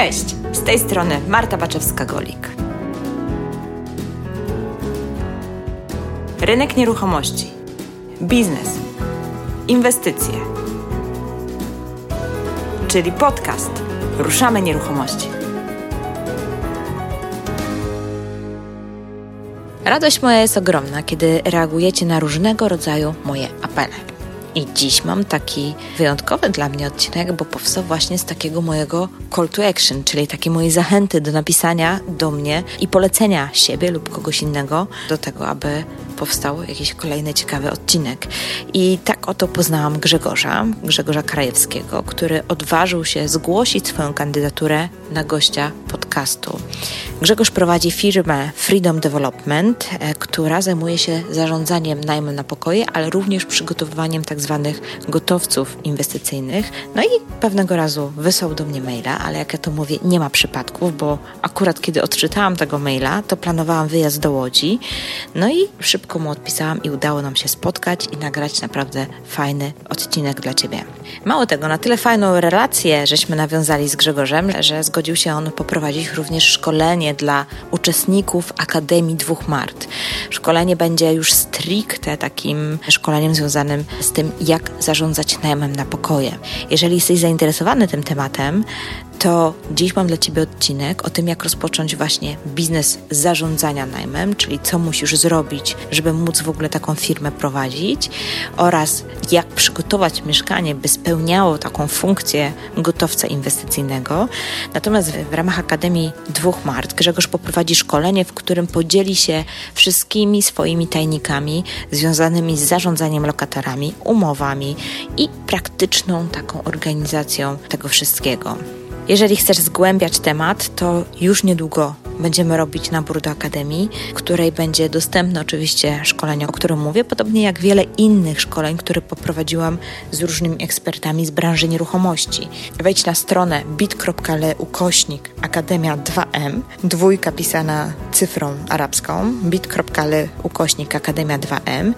Cześć, z tej strony Marta Baczewska-Golik. Rynek nieruchomości, biznes, inwestycje, czyli podcast Ruszamy Nieruchomości. Radość moja jest ogromna, kiedy reagujecie na różnego rodzaju moje apele. I dziś mam taki wyjątkowy dla mnie odcinek, bo powstał właśnie z takiego mojego call to action, czyli takiej mojej zachęty do napisania do mnie i polecenia siebie lub kogoś innego do tego, aby powstał jakiś kolejny ciekawy odcinek. I tak oto poznałam Grzegorza, Grzegorza Krajewskiego, który odważył się zgłosić swoją kandydaturę na gościa podcastu. Grzegorz prowadzi firmę Freedom Development, e, która zajmuje się zarządzaniem najmem na pokoje, ale również przygotowywaniem tak zwanych gotowców inwestycyjnych. No i pewnego razu wysłał do mnie maila, ale jak ja to mówię, nie ma przypadków, bo akurat kiedy odczytałam tego maila, to planowałam wyjazd do Łodzi. No i szybko mu odpisałam i udało nam się spotkać i nagrać naprawdę fajny odcinek dla Ciebie. Mało tego, na tyle fajną relację żeśmy nawiązali z Grzegorzem, że zgodził się on poprowadzić również szkolenie dla uczestników Akademii Dwóch Mart. Szkolenie będzie już stricte takim szkoleniem związanym z tym, jak zarządzać najmem na pokoje. Jeżeli jesteś zainteresowany tym tematem, to dziś mam dla Ciebie odcinek o tym, jak rozpocząć właśnie biznes zarządzania najmem, czyli co musisz zrobić, żeby móc w ogóle taką firmę prowadzić oraz jak przygotować mieszkanie, by spełniało taką funkcję gotowca inwestycyjnego. Natomiast w ramach Akademii Dwóch Mart Grzegorz poprowadzi szkolenie, w którym podzieli się wszystkimi swoimi tajnikami związanymi z zarządzaniem lokatorami, umowami i praktyczną taką organizacją tego wszystkiego. Jeżeli chcesz zgłębiać temat, to już niedługo będziemy robić nabór do Akademii, w której będzie dostępne oczywiście szkolenie, o którym mówię, podobnie jak wiele innych szkoleń, które poprowadziłam z różnymi ekspertami z branży nieruchomości. Wejdź na stronę bit.ly ukośnik Akademia 2M, dwójka pisana cyfrą arabską, bit.ly ukośnik Akademia 2M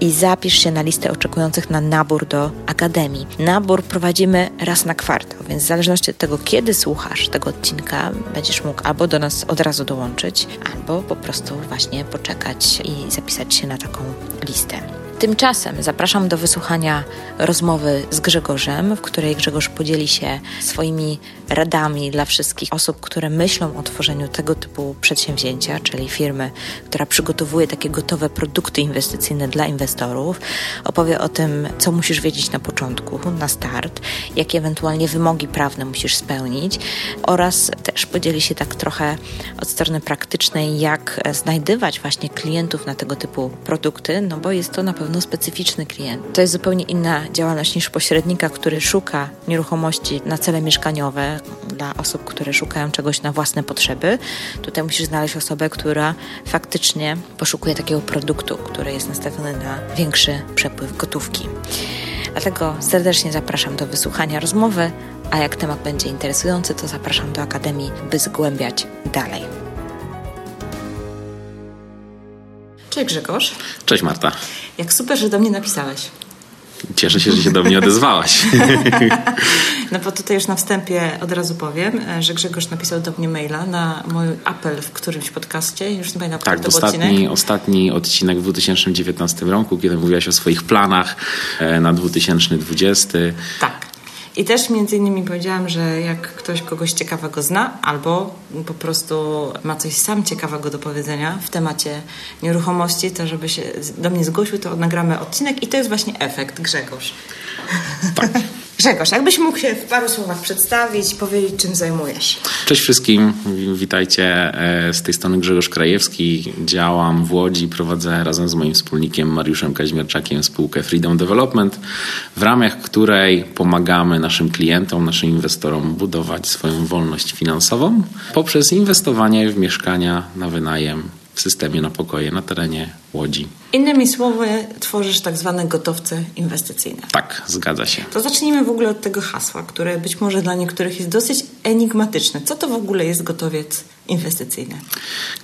i zapisz się na listę oczekujących na nabór do Akademii. Nabór prowadzimy raz na kwartał, więc w zależności od tego, kiedy słuchasz tego odcinka, będziesz mógł albo do nas od razu dołączyć, albo po prostu właśnie poczekać i zapisać się na taką listę. Tymczasem zapraszam do wysłuchania rozmowy z Grzegorzem, w której Grzegorz podzieli się swoimi radami dla wszystkich osób, które myślą o tworzeniu tego typu przedsięwzięcia, czyli firmy, która przygotowuje takie gotowe produkty inwestycyjne dla inwestorów. Opowie o tym, co musisz wiedzieć na początku, na start, jakie ewentualnie wymogi prawne musisz spełnić oraz też podzieli się tak trochę od strony praktycznej, jak znajdywać właśnie klientów na tego typu produkty, no bo jest to na pewno pewno specyficzny klient. To jest zupełnie inna działalność niż pośrednika, który szuka nieruchomości na cele mieszkaniowe dla osób, które szukają czegoś na własne potrzeby. Tutaj musisz znaleźć osobę, która faktycznie poszukuje takiego produktu, który jest nastawiony na większy przepływ gotówki. Dlatego serdecznie zapraszam do wysłuchania rozmowy, a jak temat będzie interesujący, to zapraszam do Akademii, by zgłębiać dalej. Cześć Grzegorz. Cześć Marta. Jak super, że do mnie napisałeś. Cieszę się, że się do mnie odezwałaś. No bo tutaj już na wstępie od razu powiem, że Grzegorz napisał do mnie maila na mój apel w którymś podcaście. Już nie pamiętam, tak, to ostatni, odcinek. ostatni odcinek w 2019 roku, kiedy mówiłaś o swoich planach e, na 2020. Tak. I też między innymi powiedziałam, że jak ktoś kogoś ciekawego zna, albo po prostu ma coś sam ciekawego do powiedzenia w temacie nieruchomości, to żeby się do mnie zgłosił, to nagramy odcinek i to jest właśnie efekt Grzegorz. Tak. Grzegorz, jakbyś mógł się w paru słowach przedstawić i powiedzieć, czym zajmujesz? Cześć wszystkim, witajcie. E, z tej strony Grzegorz Krajewski. Działam w Łodzi, prowadzę razem z moim wspólnikiem Mariuszem Kaźmierczakiem spółkę Freedom Development, w ramach której pomagamy naszym klientom, naszym inwestorom budować swoją wolność finansową poprzez inwestowanie w mieszkania na wynajem w systemie na pokoje na terenie Łodzi. Innymi słowy, tworzysz tak zwane gotowce inwestycyjne. Tak, zgadza się. To zacznijmy w ogóle od tego hasła, które być może dla niektórych jest dosyć enigmatyczne. Co to w ogóle jest gotowiec inwestycyjny?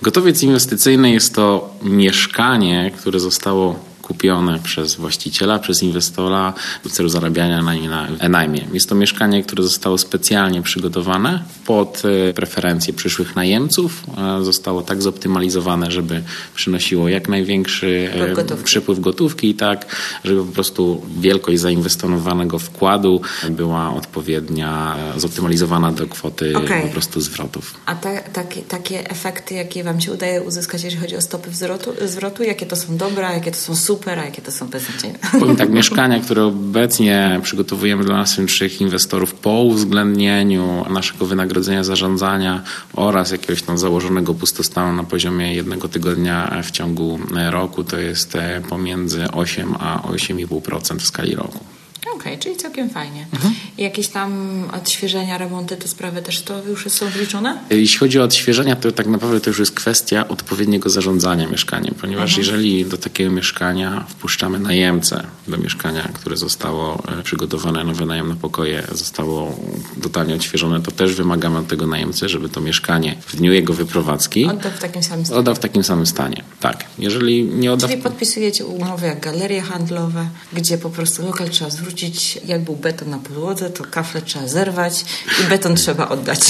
Gotowiec inwestycyjny jest to mieszkanie, które zostało kupione przez właściciela, przez inwestora w celu zarabiania na nim na najmie. Jest to mieszkanie, które zostało specjalnie przygotowane pod e, preferencje przyszłych najemców. Zostało tak zoptymalizowane, żeby przynosiło jak największy e, gotówki. przypływ gotówki i tak, żeby po prostu wielkość zainwestowanego wkładu była odpowiednia, zoptymalizowana do kwoty okay. po prostu zwrotów. A takie, takie efekty, jakie Wam się udaje uzyskać, jeżeli chodzi o stopy zwrotu, zwrotu jakie to są dobre, jakie to są super, a jakie to są beznadziejne? Powiem tak, mieszkania, które obecnie przygotowujemy dla naszych inwestorów po uwzględnieniu naszego wynagrodzenia zarządzania oraz jakiegoś tam założonego pustostanu na poziomie jednego tygodnia w ciągu roku, to jest pomiędzy 8 a 8,5% w skali roku. Okej, okay, czyli całkiem fajnie. Mhm. Jakieś tam odświeżenia, remonty, te sprawy też to już są wliczone? Jeśli chodzi o odświeżenia, to tak naprawdę to już jest kwestia odpowiedniego zarządzania mieszkaniem, ponieważ mhm. jeżeli do takiego mieszkania wpuszczamy najemcę do mieszkania, które zostało e, przygotowane na wynajem na pokoje, zostało totalnie odświeżone, to też wymagamy od tego najemcy, żeby to mieszkanie w dniu jego wyprowadzki oddał w takim samym stanie. Oddał w takim samym stanie, tak. Jeżeli nie odda... Czyli podpisujecie umowy jak galerie handlowe, gdzie po prostu lokal trzeba zwrócić wrócić, jak był beton na podłodze, to kafle trzeba zerwać i beton trzeba oddać.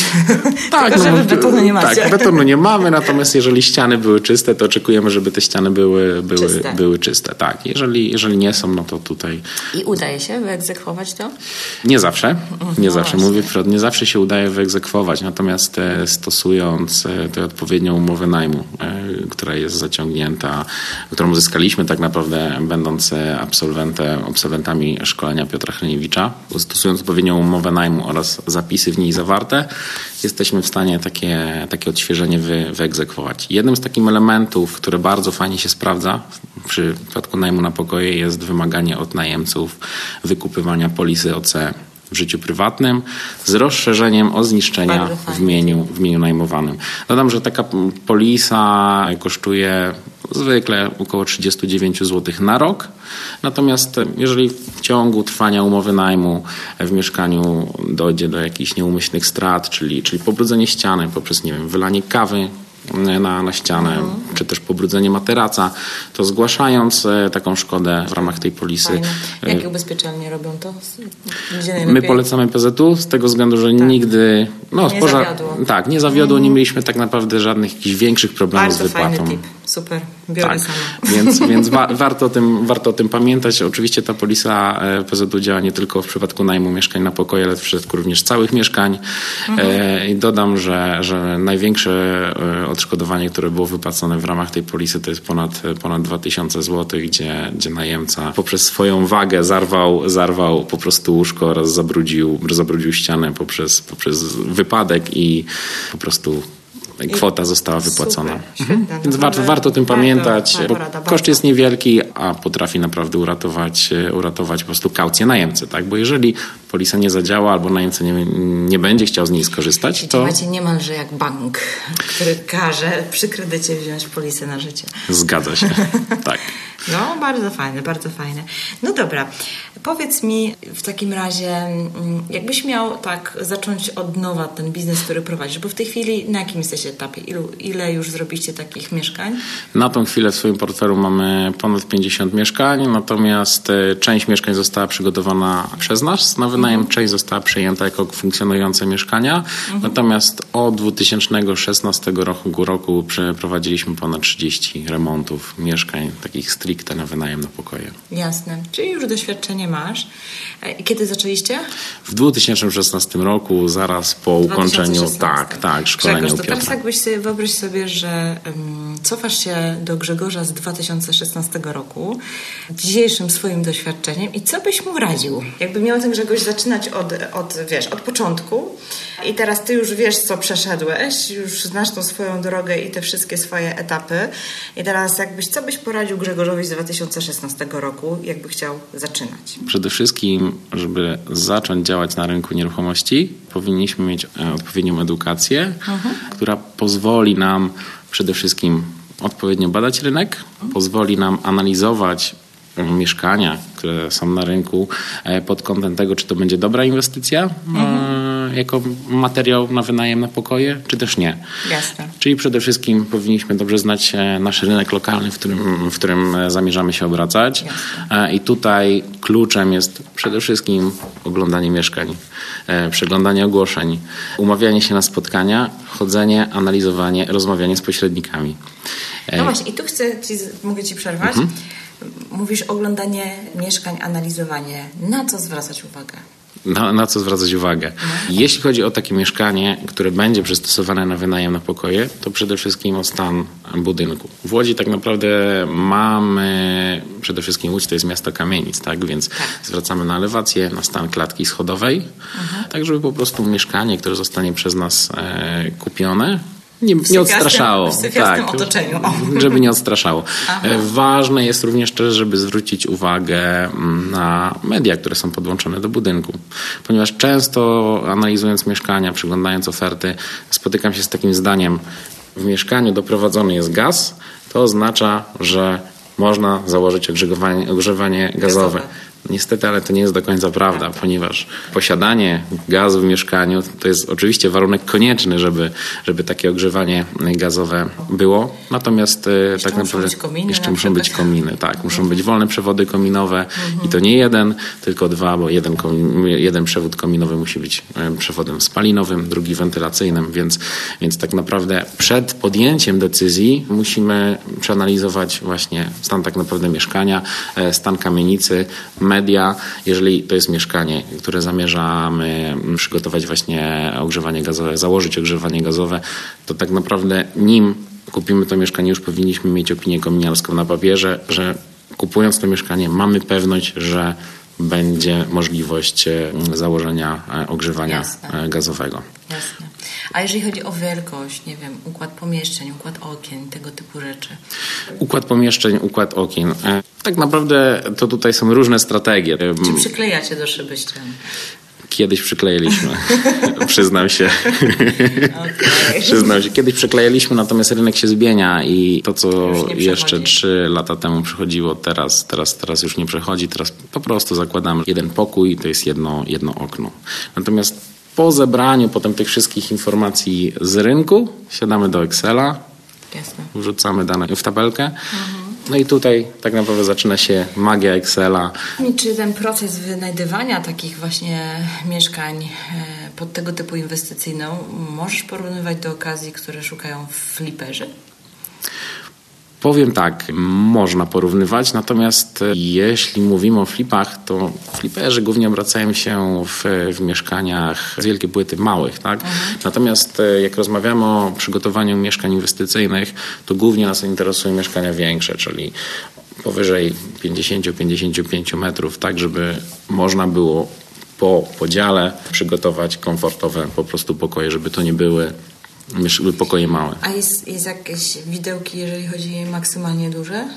Tak, Tylko, no, betonu nie macie. Tak, betonu nie mamy, natomiast jeżeli ściany były czyste, to oczekujemy, żeby te ściany były, były, czyste. były czyste. Tak, jeżeli, jeżeli nie są, no to tutaj... I udaje się wyegzekwować to? Nie zawsze. Nie no zawsze. Właśnie. Mówię wprost, nie zawsze się udaje wyegzekwować, natomiast e, stosując e, tę odpowiednią umowę najmu, e, która jest zaciągnięta, którą uzyskaliśmy tak naprawdę będąc absolwentem, absolwentami szkolenia Piotra Hryniewicza. Stosując odpowiednią umowę najmu oraz zapisy w niej zawarte, jesteśmy w stanie takie, takie odświeżenie wy, wyegzekwować. Jednym z takich elementów, które bardzo fajnie się sprawdza przy przypadku najmu na pokoje jest wymaganie od najemców wykupywania polisy OC w życiu prywatnym z rozszerzeniem o zniszczenia w mieniu, w mieniu najmowanym. Dodam, że taka polisa kosztuje zwykle około 39 zł na rok. Natomiast jeżeli w ciągu trwania umowy najmu w mieszkaniu dojdzie do jakichś nieumyślnych strat, czyli, czyli pobrudzenie ściany poprzez, nie wiem, wylanie kawy na, na ścianę, mhm. czy też pobrudzenie materaca, to zgłaszając e, taką szkodę w ramach tej polisy. Fajne. Jakie ubezpieczalnie robią to? My polecamy PZU z tego względu, że tak. nigdy no, nie zawiodło. Tak, nie zawiodło, mhm. nie mieliśmy tak naprawdę żadnych jakichś większych problemów Bardzo z wypłatą. Fajny tip. Super, biorę tak. sama. Więc, więc wa warto, o tym, warto o tym pamiętać. Oczywiście ta polisa e, PZU działa nie tylko w przypadku najmu mieszkań na pokoje, ale w przypadku również całych mieszkań. Mhm. E, I dodam, że, że największe e, odszkodowanie, które było wypłacone w ramach tej polisy to jest ponad, ponad 2000 zł, gdzie, gdzie najemca poprzez swoją wagę zarwał, zarwał po prostu łóżko oraz zabrudził, zabrudził ścianę poprzez, poprzez wypadek i po prostu kwota została wypłacona. Mhm. Więc warto, warto o tym pamiętać, bo koszt jest niewielki, a potrafi naprawdę uratować, uratować po prostu kaucję najemcy. Tak? Bo jeżeli polisa nie zadziała albo najemca nie, nie będzie chciał z niej skorzystać, to... Macie niemalże jak bank, który każe przy kredycie wziąć polisę na życie. Zgadza się, tak. No, bardzo fajne, bardzo fajne. No dobra, powiedz mi w takim razie, mm, jakbyś miał tak zacząć od nowa ten biznes, który prowadzisz, bo w tej chwili na jakim jesteście etapie? Ilu, ile już zrobiliście takich mieszkań? Na tą chwilę w swoim portfelu mamy ponad 50 mieszkań, natomiast e, część mieszkań została przygotowana przez nas na wynajem, mhm. część została przejęta jako funkcjonujące mieszkania, mhm. natomiast od 2016 roku, roku przeprowadziliśmy ponad 30 remontów mieszkań takich stricte na wynajem na pokoje. Jasne. Czyli już doświadczenie masz. I kiedy zaczęliście? W 2016 roku, zaraz po ukończeniu, tak, tak, szkolenia Grzegorz, teraz jakbyś sobie, wyobraź sobie, że um, cofasz się do Grzegorza z 2016 roku, dzisiejszym swoim doświadczeniem i co byś mu radził? Jakby miał ten Grzegorz zaczynać od, od, wiesz, od początku i teraz ty już wiesz, co przeszedłeś, już znasz tą swoją drogę i te wszystkie swoje etapy i teraz jakbyś, co byś poradził Grzegorzowi z 2016 roku, jakby chciał zaczynać? Przede wszystkim, żeby zacząć działać na rynku nieruchomości, powinniśmy mieć e, odpowiednią edukację, mhm. która pozwoli nam przede wszystkim odpowiednio badać rynek, mhm. pozwoli nam analizować mieszkania, które są na rynku e, pod kątem tego, czy to będzie dobra inwestycja, mhm. Jako materiał na wynajem na pokoje, czy też nie. Jasne. Czyli przede wszystkim powinniśmy dobrze znać e, nasz rynek lokalny, w którym, w którym e, zamierzamy się obracać. Jasne. I tutaj kluczem jest przede wszystkim oglądanie mieszkań, przeglądanie ogłoszeń, umawianie się na spotkania, chodzenie, analizowanie, rozmawianie z pośrednikami. No właśnie, i tu chcę ci, mogę ci przerwać. Mhm. Mówisz oglądanie mieszkań, analizowanie. Na co zwracać uwagę? Na, na, co zwracać uwagę. Jeśli chodzi o takie mieszkanie, które będzie przystosowane na wynajem na pokoje, to przede wszystkim o stan budynku. W Łodzi tak naprawdę mamy, przede wszystkim Łódź to jest miasto kamienic, tak? więc tak. zwracamy na elewację, na stan klatki schodowej, mhm. tak żeby po prostu mieszkanie, które zostanie przez nas e, kupione, nie, nie odstraszało. W tak, otoczeniu. Żeby nie odstraszało. Aha. E, ważne jest również też, żeby zwrócić uwagę mm, na media, które są podłączone do budynku. Ponieważ często analizując mieszkania, przyglądając oferty, spotykam się z takim zdaniem, w mieszkaniu doprowadzony jest gaz, to oznacza, że można założyć ogrzewanie, ogrzewanie gazowe. gazowe. Niestety, ale to nie jest do końca prawda, ponieważ posiadanie gazu w mieszkaniu to jest oczywiście warunek konieczny, żeby, żeby takie ogrzewanie gazowe było. Natomiast e, jeszcze tak naprawdę kominy, jeszcze muszą być kominy, tak, muszą być wolne przewody kominowe mhm. i to nie jeden, tylko dwa, bo jeden, jeden przewód kominowy musi być e, przewodem spalinowym, drugi wentylacyjnym, więc, więc tak naprawdę przed podjęciem decyzji musimy przeanalizować właśnie stan tak naprawdę mieszkania, e, stan kamienicy, media, jeżeli to jest mieszkanie, które zamierzamy przygotować właśnie ogrzewanie gazowe, założyć ogrzewanie gazowe, to tak naprawdę nim kupimy to mieszkanie, już powinniśmy mieć opinię kominiarską na papierze, że kupując to mieszkanie mamy pewność, że będzie możliwość e, założenia e, ogrzewania Jasne. E, gazowego. Jasne. A jeżeli chodzi o wielkość, nie wiem, układ pomieszczeń, układ okien, tego typu rzeczy? Układ pomieszczeń, układ okien. Tak naprawdę to tutaj są różne strategie. Czy przyklejacie do szyby ścian? Kiedyś przyklejaliśmy, przyznam się. Okay. przyznam się. Kiedyś przyklejaliśmy, natomiast rynek się zmienia i to, co jeszcze trzy lata temu przychodziło, teraz, teraz, teraz już nie przechodzi. Teraz po prostu zakładamy jeden pokój, to jest jedno, jedno okno. Natomiast po zebraniu potem tych wszystkich informacji z rynku siadamy do Excela, Jasne. wrzucamy dane w tabelkę. Mhm no i tutaj tak naprawdę zaczyna się magia Excela. I czy ten proces wynajdywania takich właśnie mieszkań e, pod tego typu inwestycyjną możesz porównywać do okazji, które szukają fliperzy? Powiem tak, można porównywać, natomiast jeśli mówimy o flipach, to fliperzy głównie obracają się w, w mieszkaniach z wielkie płyty małych. Tak? Mhm. Natomiast e, jak rozmawiamy o przygotowaniu mieszkań inwestycyjnych, to głównie nas interesują mieszkania większe, czyli powyżej 50-55 metrów, tak żeby można było po podziale przygotować komfortowe po prostu pokoje, żeby to nie były pokoje małe. A jest, jest jakieś widełki, jeżeli chodzi maksymalnie duże?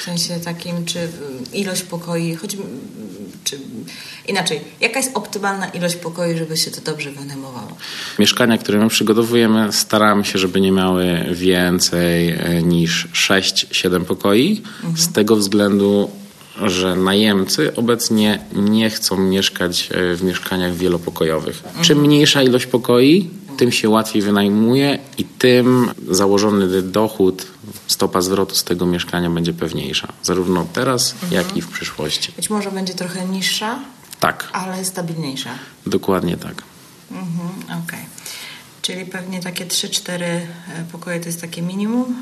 W sensie takim, czy ilość pokoi, choć, czy inaczej, jaka jest optymalna ilość pokoi, żeby się to dobrze wynajmowało? Mieszkania, które my przygotowujemy, staramy się, żeby nie miały więcej e, niż 6-7 pokoi. Mhm. Z tego względu, że najemcy obecnie nie chcą mieszkać e, w mieszkaniach wielopokojowych. Mhm. Czym mniejsza ilość pokoi, tym się łatwiej wynajmuje i tym założony dochód, stopa zwrotu z tego mieszkania będzie pewniejsza. Zarówno teraz, mhm. jak i w przyszłości. Być może będzie trochę niższa, tak. ale stabilniejsza. Dokładnie tak. Mhm, Okej. Okay. Czyli pewnie takie 3-4 e, pokoje to jest takie minimum?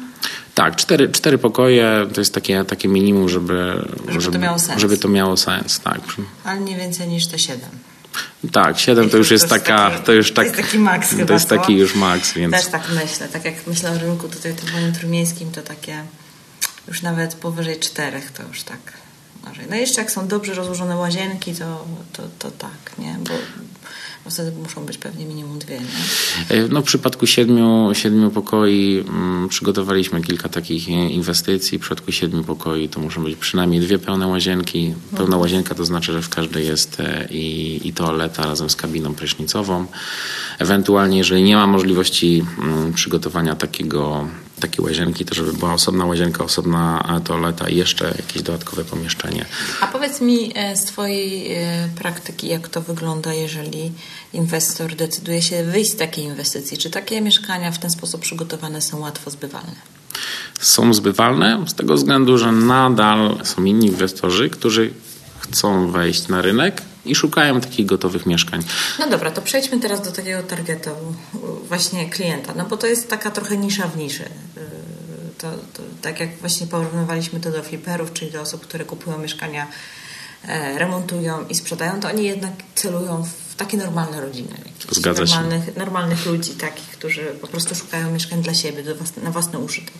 Tak, cztery, cztery pokoje to jest takie, takie minimum, żeby, żeby, żeby to miało sens. Żeby to miało sens, tak. Ale nie więcej niż te 7. Tak, 7 to już jest taka, to już tak, to jest taki maks To jest taki już maks, więc... Też tak myślę, tak jak myślę o rynku tutaj typowym trumiejskim, to takie już nawet powyżej czterech to już tak No jeszcze jak są dobrze rozłożone łazienki, to, to, to tak, nie? Bo bo wtedy muszą być pewnie minimum dwie. Nie? E, no, w przypadku siedmiu, siedmiu pokoi mm, przygotowaliśmy kilka takich inwestycji. W przypadku siedmiu pokoi to muszą być przynajmniej dwie pełne łazienki. Pełna łazienka to znaczy, że w każdej jest e, i, i toaleta razem z kabiną prysznicową. Ewentualnie, jeżeli nie ma możliwości mm, przygotowania takiego takie łazienki, to żeby była osobna łazienka, osobna toaleta i jeszcze jakieś dodatkowe pomieszczenie. A powiedz mi z Twojej praktyki, jak to wygląda, jeżeli inwestor decyduje się wyjść z takiej inwestycji? Czy takie mieszkania w ten sposób przygotowane są łatwo zbywalne? Są zbywalne z tego względu, że nadal są inni inwestorzy, którzy chcą wejść na rynek i szukają takich gotowych mieszkań. No dobra, to przejdźmy teraz do takiego targetu właśnie klienta, no bo to jest taka trochę nisza w niszy. To, to, tak jak właśnie porównywaliśmy to do fliperów, czyli do osób, które kupują mieszkania, e, remontują i sprzedają, to oni jednak celują w takie normalne rodziny. Zgadza normalnych, się. Normalnych ludzi, takich, którzy po prostu szukają mieszkań dla siebie, własne, na własny użytek.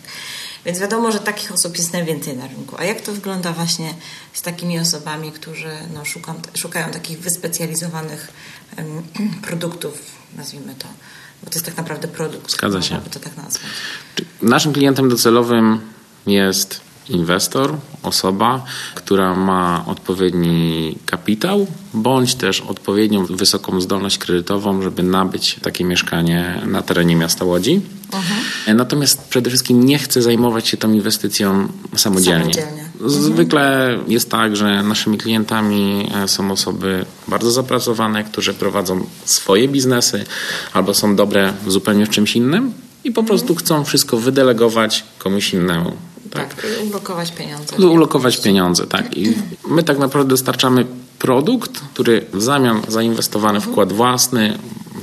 Więc wiadomo, że takich osób jest najwięcej na rynku. A jak to wygląda właśnie z takimi osobami, którzy no, szukają, szukają takich wyspecjalizowanych um, produktów, nazwijmy to, bo to jest tak naprawdę produkt. Zgadza się. to tak nazwać. Naszym klientem docelowym jest inwestor, osoba, która ma odpowiedni kapitał, bądź też odpowiednią wysoką zdolność kredytową, żeby nabyć takie mieszkanie na terenie miasta Łodzi. Uh-huh. Natomiast przede wszystkim nie chce zajmować się tą inwestycją samodzielnie. samodzielnie. Mhm. Zwykle uh-huh. jest tak, że naszymi klientami e, są osoby bardzo zapracowane, które prowadzą swoje biznesy albo są dobre zupełnie w czymś innym i po prostu chcą wszystko wydelegować komuś innemu. Tak, tak ulokować pieniądze. Ulokować pieniądze, tak. I my tak naprawdę dostarczamy produkt, który w zamian za inwestowany wkład własny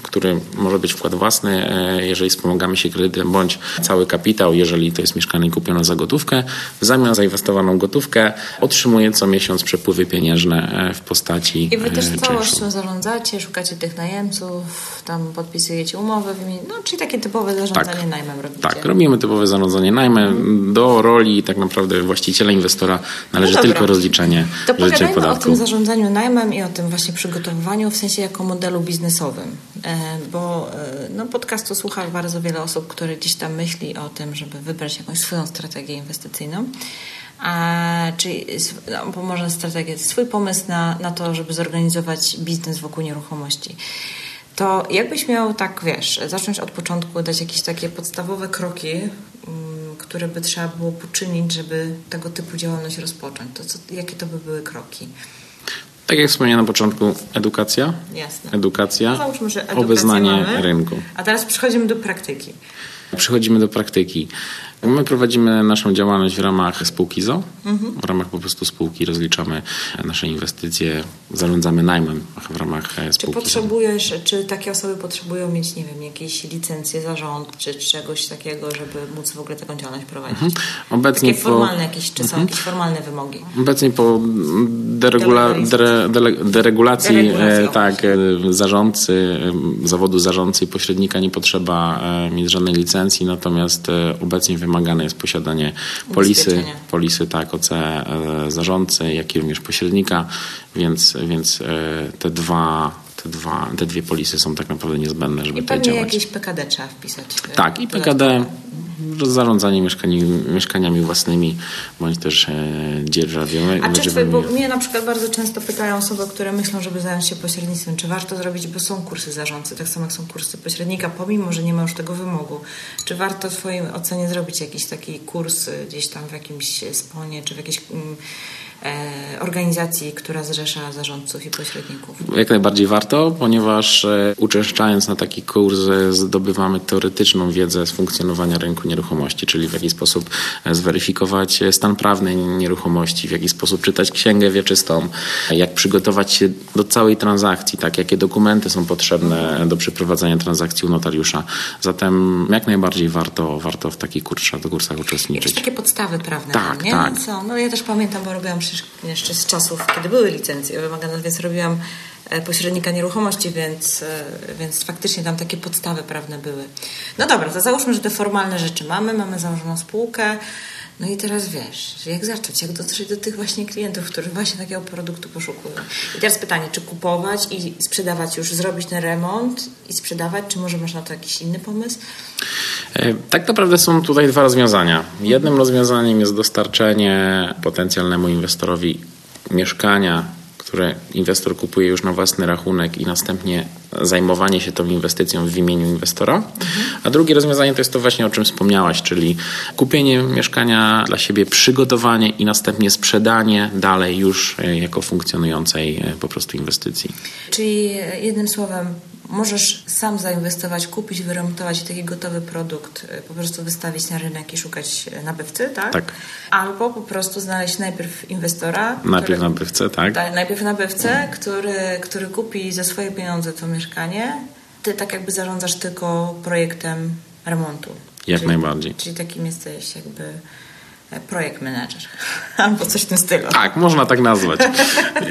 który może być wkład własny, e, jeżeli wspomagamy się kredytem, bądź cały kapitał, jeżeli to jest mieszkanie kupione za gotówkę. W zamian za inwestowaną gotówkę otrzymuje co miesiąc przepływy pieniężne e, w postaci I wy też e, całością zarządzacie, szukacie tych najemców, tam podpisujecie umowy, no czyli takie typowe zarządzanie tak, najmem robicie. Tak, robimy typowe zarządzanie najmem. Do roli tak naprawdę właściciela, inwestora należy no tylko rozliczenie to pogadajmy o tym zarządzaniu najmem i o tym właśnie przygotowywaniu, w sensie jako modelu biznesowym bo e, no, podcastu słucha bardzo wiele osób, które gdzieś tam myśli o tym, żeby wybrać jakąś swoją strategię inwestycyjną. A, czyli no, może strategię, swój pomysł na, na to, żeby zorganizować biznes wokół nieruchomości. To jakbyś miał tak, wiesz, zacząć od początku, dać jakieś takie podstawowe kroki, mm, które by trzeba było poczynić, żeby tego typu działalność rozpocząć, to co, jakie to by były kroki? Tak jak wspomniałem na początku, edukacja. Jasne. Edukacja, no Załóżmy, że obeznanie rynku. A teraz przechodzimy do praktyki. Przechodzimy do praktyki. My prowadzimy naszą działalność w ramach spółki ZO. Mhm. W ramach po prostu spółki rozliczamy nasze inwestycje, zarządzamy najmem w ramach spółki. Czy potrzebujesz, ZO. czy takie osoby potrzebują mieć, nie wiem, jakieś licencje zarząd, czy czegoś takiego, żeby móc w ogóle taką działalność prowadzić? Mhm. Obecnie takie formalne po... jakieś, czy są mhm. jakieś formalne wymogi? Obecnie po deregula... dere... deregulacji, e, tak, e, zarządcy, e, zawodu zarządcy i pośrednika nie potrzeba mieć żadnej licencji, natomiast obecnie wymagamy wymagane jest posiadanie polisy, polisy tak, OC e, zarządcy, jak i również pośrednika, więc, więc e, te dwa te, dwa, te dwie polisy są tak naprawdę niezbędne, żeby I tutaj działać. jakieś PKD trzeba wpisać. Tak, i PKD, zarządzanie mieszkani, mieszkaniami własnymi, bądź też e. A czy bo mnie na przykład bardzo często pytają osoby, które myślą, żeby zająć się pośrednictwem, czy warto zrobić, bo są kursy zarządcy, tak samo jak są kursy pośrednika, pomimo, że nie ma już tego wymogu. Czy warto w twojej ocenie zrobić jakiś taki kurs gdzieś tam w jakimś sponie, czy w jakiejś... Mm, E, organizacji, która zrzesza zarządców i pośredników. Jak najbardziej warto, ponieważ e, uczęszczając na taki kurs e, zdobywamy teoretyczną wiedzę z funkcjonowania rynku nieruchomości, czyli w jaki sposób zweryfikować stan prawny nieruchomości, w jaki sposób czytać księgę wieczystą, jak przygotować się do całej transakcji, tak, jakie dokumenty są potrzebne do przeprowadzenia transakcji u notariusza. Zatem jak najbardziej warto, warto w takich kursach, kursach uczestniczyć. Jakieś takie podstawy prawne. Tak, nie? tak. No, co? no ja też pamiętam, bo robiłam przecież jeszcze z czasów, kiedy były licencje wymagane, więc robiłam e, pośrednika nieruchomości, więc, e, więc faktycznie tam takie podstawy prawne były. No dobra, to załóżmy, że te formalne rzeczy mamy, mamy założoną spółkę, no i teraz wiesz, jak zacząć, jak dotrzeć do tych właśnie klientów, którzy właśnie takiego produktu poszukują. I teraz pytanie, czy kupować i sprzedawać już, zrobić ten remont i sprzedawać, czy może masz na to jakiś inny pomysł? E, tak naprawdę są tutaj dwa rozwiązania. Jednym rozwiązaniem jest dostarczenie potencjalnemu inwestorowi mieszkania, które inwestor kupuje już na własny rachunek i następnie zajmowanie się tą inwestycją w imieniu inwestora. A drugie rozwiązanie to jest to właśnie, o czym wspomniałaś, czyli kupienie mieszkania dla siebie, przygotowanie i następnie sprzedanie dalej już e, jako funkcjonującej e, po prostu inwestycji. Czyli jednym słowem, możesz sam zainwestować, kupić, wyremontować taki gotowy produkt, y, po prostu wystawić na rynek i szukać y, nabywcy, tak? Tak. Albo po prostu znaleźć najpierw inwestora. Najpierw który, nabywcę, tak? tak? Najpierw nabywcę, który, który kupi za swoje pieniądze to mieszkanie. Ty tak jakby zarządzasz tylko projektem remontu. Jak czyli, najbardziej. Czyli takim jesteś jakby projekt manager albo coś w tym stylu. Tak, można tak nazwać.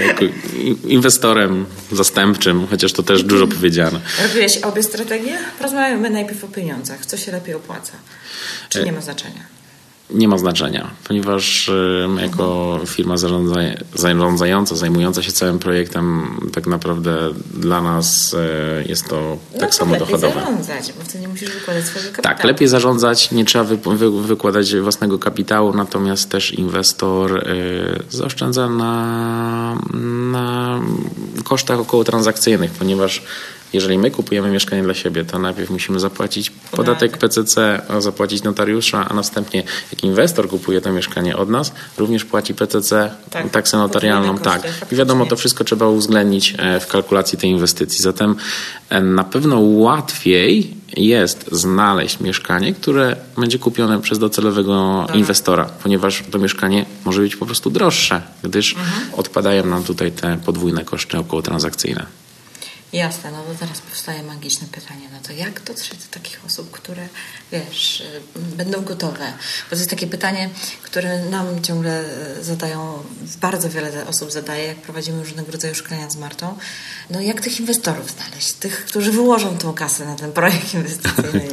inwestorem zastępczym, chociaż to też dużo powiedziane. Robiłeś obie strategie? Porozmawiamy najpierw o pieniądzach. Co się lepiej opłaca? Czy e, nie ma znaczenia? Nie ma znaczenia, ponieważ my jako firma zarządzająca, zajmująca się całym projektem, tak naprawdę dla nas e, jest to no tak samo dochodowe. Lepiej zarządzać, bo wtedy nie musisz wykładać swojego kapitału. Tak, lepiej zarządzać, nie trzeba wy, wy, wykładać własnego kapitału, natomiast też inwestor y, zaoszczędza na, na kosztach około transakcyjnych, ponieważ jeżeli my kupujemy mieszkanie dla siebie, to najpierw musimy zapłacić podatek PCC, zapłacić notariusza, a następnie jak inwestor kupuje to mieszkanie od nas, również płaci PCC, tak, taksę notarialną. Tak. I wiadomo, to wszystko trzeba uwzględnić e, w kalkulacji tej inwestycji. Zatem e, na pewno łatwiej jest znaleźć mieszkanie, które będzie kupione przez docelowego tak. inwestora, ponieważ to mieszkanie może być po prostu droższe, gdyż mhm. odpadają nam tutaj te podwójne koszty około transakcyjne. Jasne, no to teraz powstaje magiczne pytanie, no to jak dotrzeć do takich osób, które, wiesz, y, będą gotowe? Bo to jest takie pytanie, które nam ciągle zadają, bardzo wiele osób zadaje, jak prowadzimy różnego rodzaju szkolenia z Martą. No jak tych inwestorów znaleźć? Tych, którzy wyłożą tą kasę na ten projekt inwestycyjny?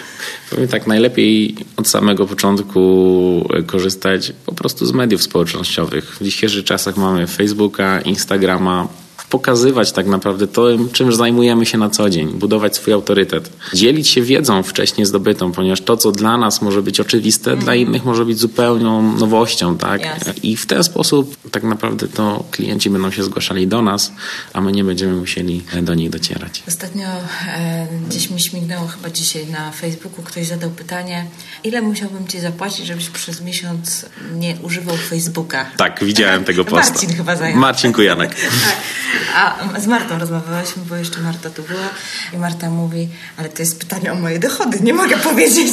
Powiem tak, najlepiej od samego początku korzystać po prostu z mediów społecznościowych. W dzisiejszych czasach mamy Facebooka, Instagrama, pokazywać tak naprawdę to, czym zajmujemy się na co dzień, budować swój autorytet, dzielić się wiedzą wcześniej zdobytą, ponieważ to, co dla nas może być oczywiste, mm. dla innych może być zupełną nowością, tak? I w ten sposób tak naprawdę to klienci będą się zgłaszali do nas, a my nie będziemy musieli do nich docierać. Ostatnio e, gdzieś mi śmignęło chyba dzisiaj na Facebooku, ktoś zadał pytanie, ile musiałbym ci zapłacić, żebyś przez miesiąc nie używał Facebooka? Tak, widziałem tego posta. Marcin chyba zajął. Marcin Kujanek. tak. A z Martą rozmawiałyśmy, bo jeszcze Marta tu była i Marta mówi, ale to jest pytanie o moje dochody, nie mogę powiedzieć.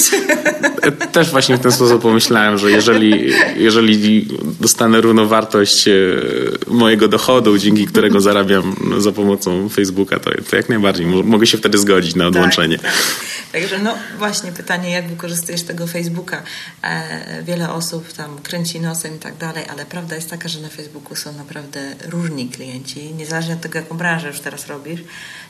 Też właśnie w ten sposób pomyślałem, że jeżeli, jeżeli dostanę równowartość e, mojego dochodu, dzięki którego zarabiam za pomocą Facebooka, to, to jak najbardziej mogę się wtedy zgodzić na odłączenie. Tak, tak. Także no właśnie pytanie, jak wykorzystujesz tego Facebooka. E, wiele osób tam kręci nosem i tak dalej, ale prawda jest taka, że na Facebooku są naprawdę różni klienci, niezależnie niezależnie od tego, jaką branżę już teraz robisz,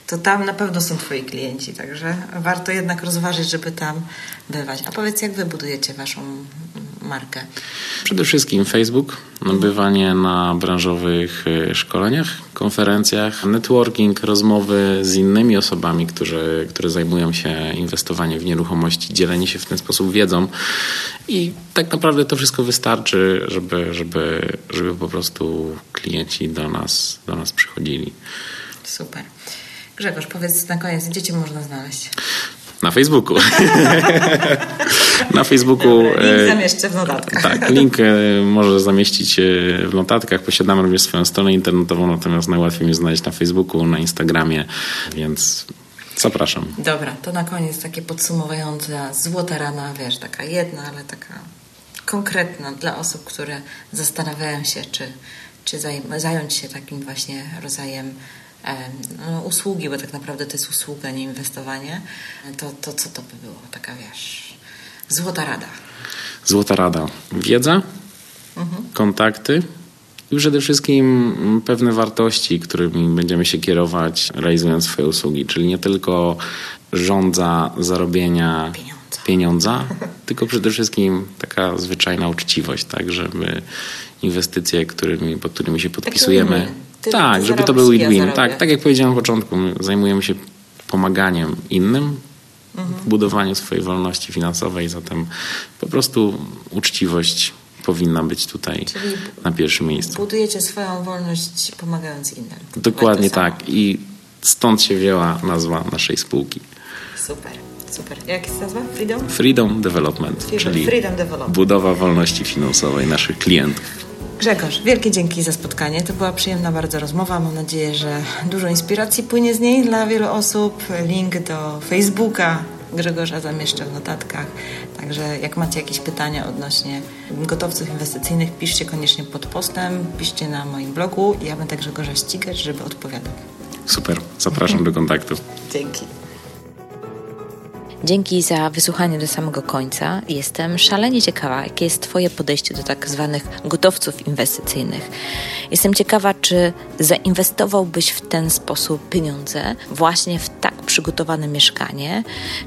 to tam na pewno są Twoi klienci, także warto jednak rozważyć, żeby tam bywać. A powiedz, jak Wy budujecie Waszą markę? Przede wszystkim Facebook, bywanie na branżowych e, szkoleniach, konferencjach, networking, rozmowy z innymi osobami, którzy, które zajmują się inwestowaniem w nieruchomości, dzielenie się w ten sposób wiedzą i tak naprawdę to wszystko wystarczy, żeby, żeby, żeby po prostu klienci do nas, do nas przychodzili. Super. Grzegorz, powiedz na koniec, gdzie Cię można znaleźć? Na Facebooku. na Facebooku. Dobra, link e, zamieszczę w notatkach. Tak, link e, może zamieścić e, w notatkach. Posiadamy również swoją stronę internetową, natomiast najłatwiej mnie znaleźć na Facebooku, na Instagramie, więc zapraszam. Dobra, to na koniec takie podsumowujące złota rana, wiesz, taka jedna, ale taka konkretna dla osób, które zastanawiają się, czy, czy zająć się takim właśnie rodzajem no, usługi, bo tak naprawdę to jest usługa, nie inwestowanie, to, to co to by było? Taka wiesz, złota rada. Złota rada. Wiedza, mhm. kontakty i przede wszystkim pewne wartości, którymi będziemy się kierować realizując swoje usługi, czyli nie tylko rządza zarobienia pieniądza, pieniądza tylko przede wszystkim taka zwyczajna uczciwość, tak, żeby inwestycje, którymi, pod którymi się podpisujemy, ty, tak, ty żeby to był win-win. Ja tak, tak jak powiedziałem na początku, zajmujemy się pomaganiem innym mhm. w budowaniu swojej wolności finansowej, zatem po prostu uczciwość powinna być tutaj Czyli na pierwszym miejscu. Budujecie swoją wolność pomagając innym. Dokładnie tak. I stąd się wzięła nazwa naszej spółki. Super. Super. Jak jest nazwa? Freedom? Freedom Development, Freedom, czyli Freedom Development. budowa wolności finansowej naszych klientów. Grzegorz, wielkie dzięki za spotkanie. To była przyjemna bardzo rozmowa. Mam nadzieję, że dużo inspiracji płynie z niej dla wielu osób. Link do Facebooka Grzegorza zamieszczę w notatkach. Także jak macie jakieś pytania odnośnie gotowców inwestycyjnych, piszcie koniecznie pod postem, piszcie na moim blogu i ja będę Grzegorza ścigać, żeby odpowiadał. Super, zapraszam do kontaktu. Dzięki. Dzięki za wysłuchanie do samego końca. Jestem szalenie ciekawa, jakie jest Twoje podejście do tak zwanych gotowców inwestycyjnych. Jestem ciekawa, czy zainwestowałbyś w ten sposób pieniądze właśnie w tak przygotowane mieszkanie,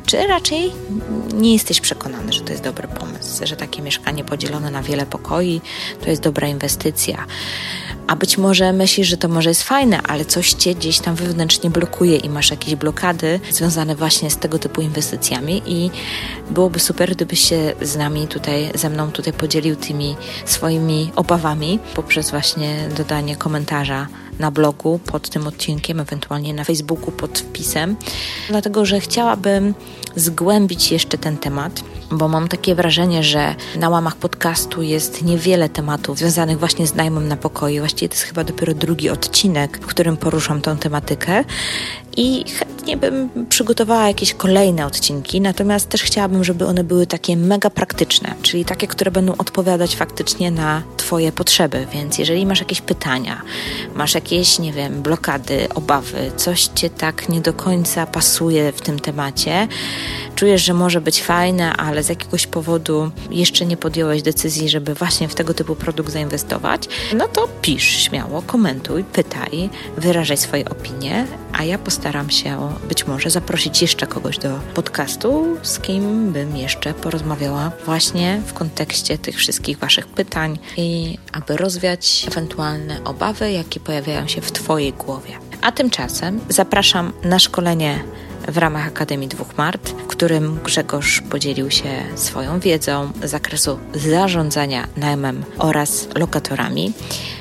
czy raczej nie jesteś przekonany, że to jest dobry pomysł, że takie mieszkanie podzielone na wiele pokoi to jest dobra inwestycja. A być może myślisz, że to może jest fajne, ale coś cię gdzieś tam wewnętrznie blokuje i masz jakieś blokady związane właśnie z tego typu inwestycjami i byłoby super, gdybyś się z nami tutaj, ze mną tutaj podzielił tymi swoimi obawami poprzez właśnie dodanie komentarza na blogu pod tym odcinkiem, ewentualnie na Facebooku pod wpisem, dlatego że chciałabym zgłębić jeszcze ten temat, bo mam takie wrażenie, że na łamach podcastu jest niewiele tematów związanych właśnie z najmem na pokoju. Właściwie to jest chyba dopiero drugi odcinek, w którym poruszam tą tematykę i chętnie bym przygotowała jakieś kolejne odcinki, natomiast też chciałabym, żeby one były takie mega praktyczne, czyli takie, które będą odpowiadać faktycznie na Twoje potrzeby. Więc jeżeli masz jakieś pytania, masz jakieś, nie wiem, blokady, obawy, coś Cię tak nie do końca pasuje w tym temacie, czujesz, że może być fajne, ale z jakiegoś powodu jeszcze nie podjąłeś decyzji, żeby właśnie w tego typu produkt zainwestować, no to pisz śmiało, komentuj, pytaj, wyrażaj swoje opinie, a ja postaram się być może zaprosić jeszcze kogoś do podcastu, z kim bym jeszcze porozmawiała właśnie w kontekście tych wszystkich Waszych pytań i aby rozwiać ewentualne obawy, jakie pojawiają się w Twojej głowie. A tymczasem zapraszam na szkolenie w ramach Akademii Dwóch Mart, którym Grzegorz podzielił się swoją wiedzą z zakresu zarządzania najmem oraz lokatorami.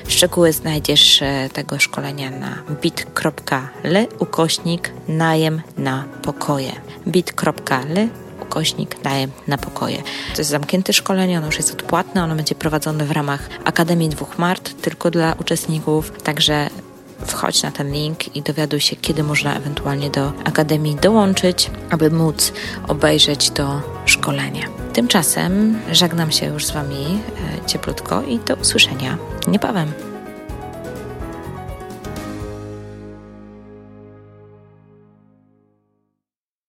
Szczegóły znajdziesz e, tego szkolenia na bit.ly ukośnik najem na pokoje. bit.ly ukośnik najem na pokoje. To jest zamknięte szkolenie, ono już jest odpłatne, ono będzie prowadzone w ramach Akademii Dwóch Mart, tylko dla uczestników, także wchodź na ten link i dowiaduj się, kiedy można ewentualnie do Akademii dołączyć, aby móc obejrzeć to szkolenie. Tymczasem żegnam się już z Wami e, cieplutko i do usłyszenia niebawem.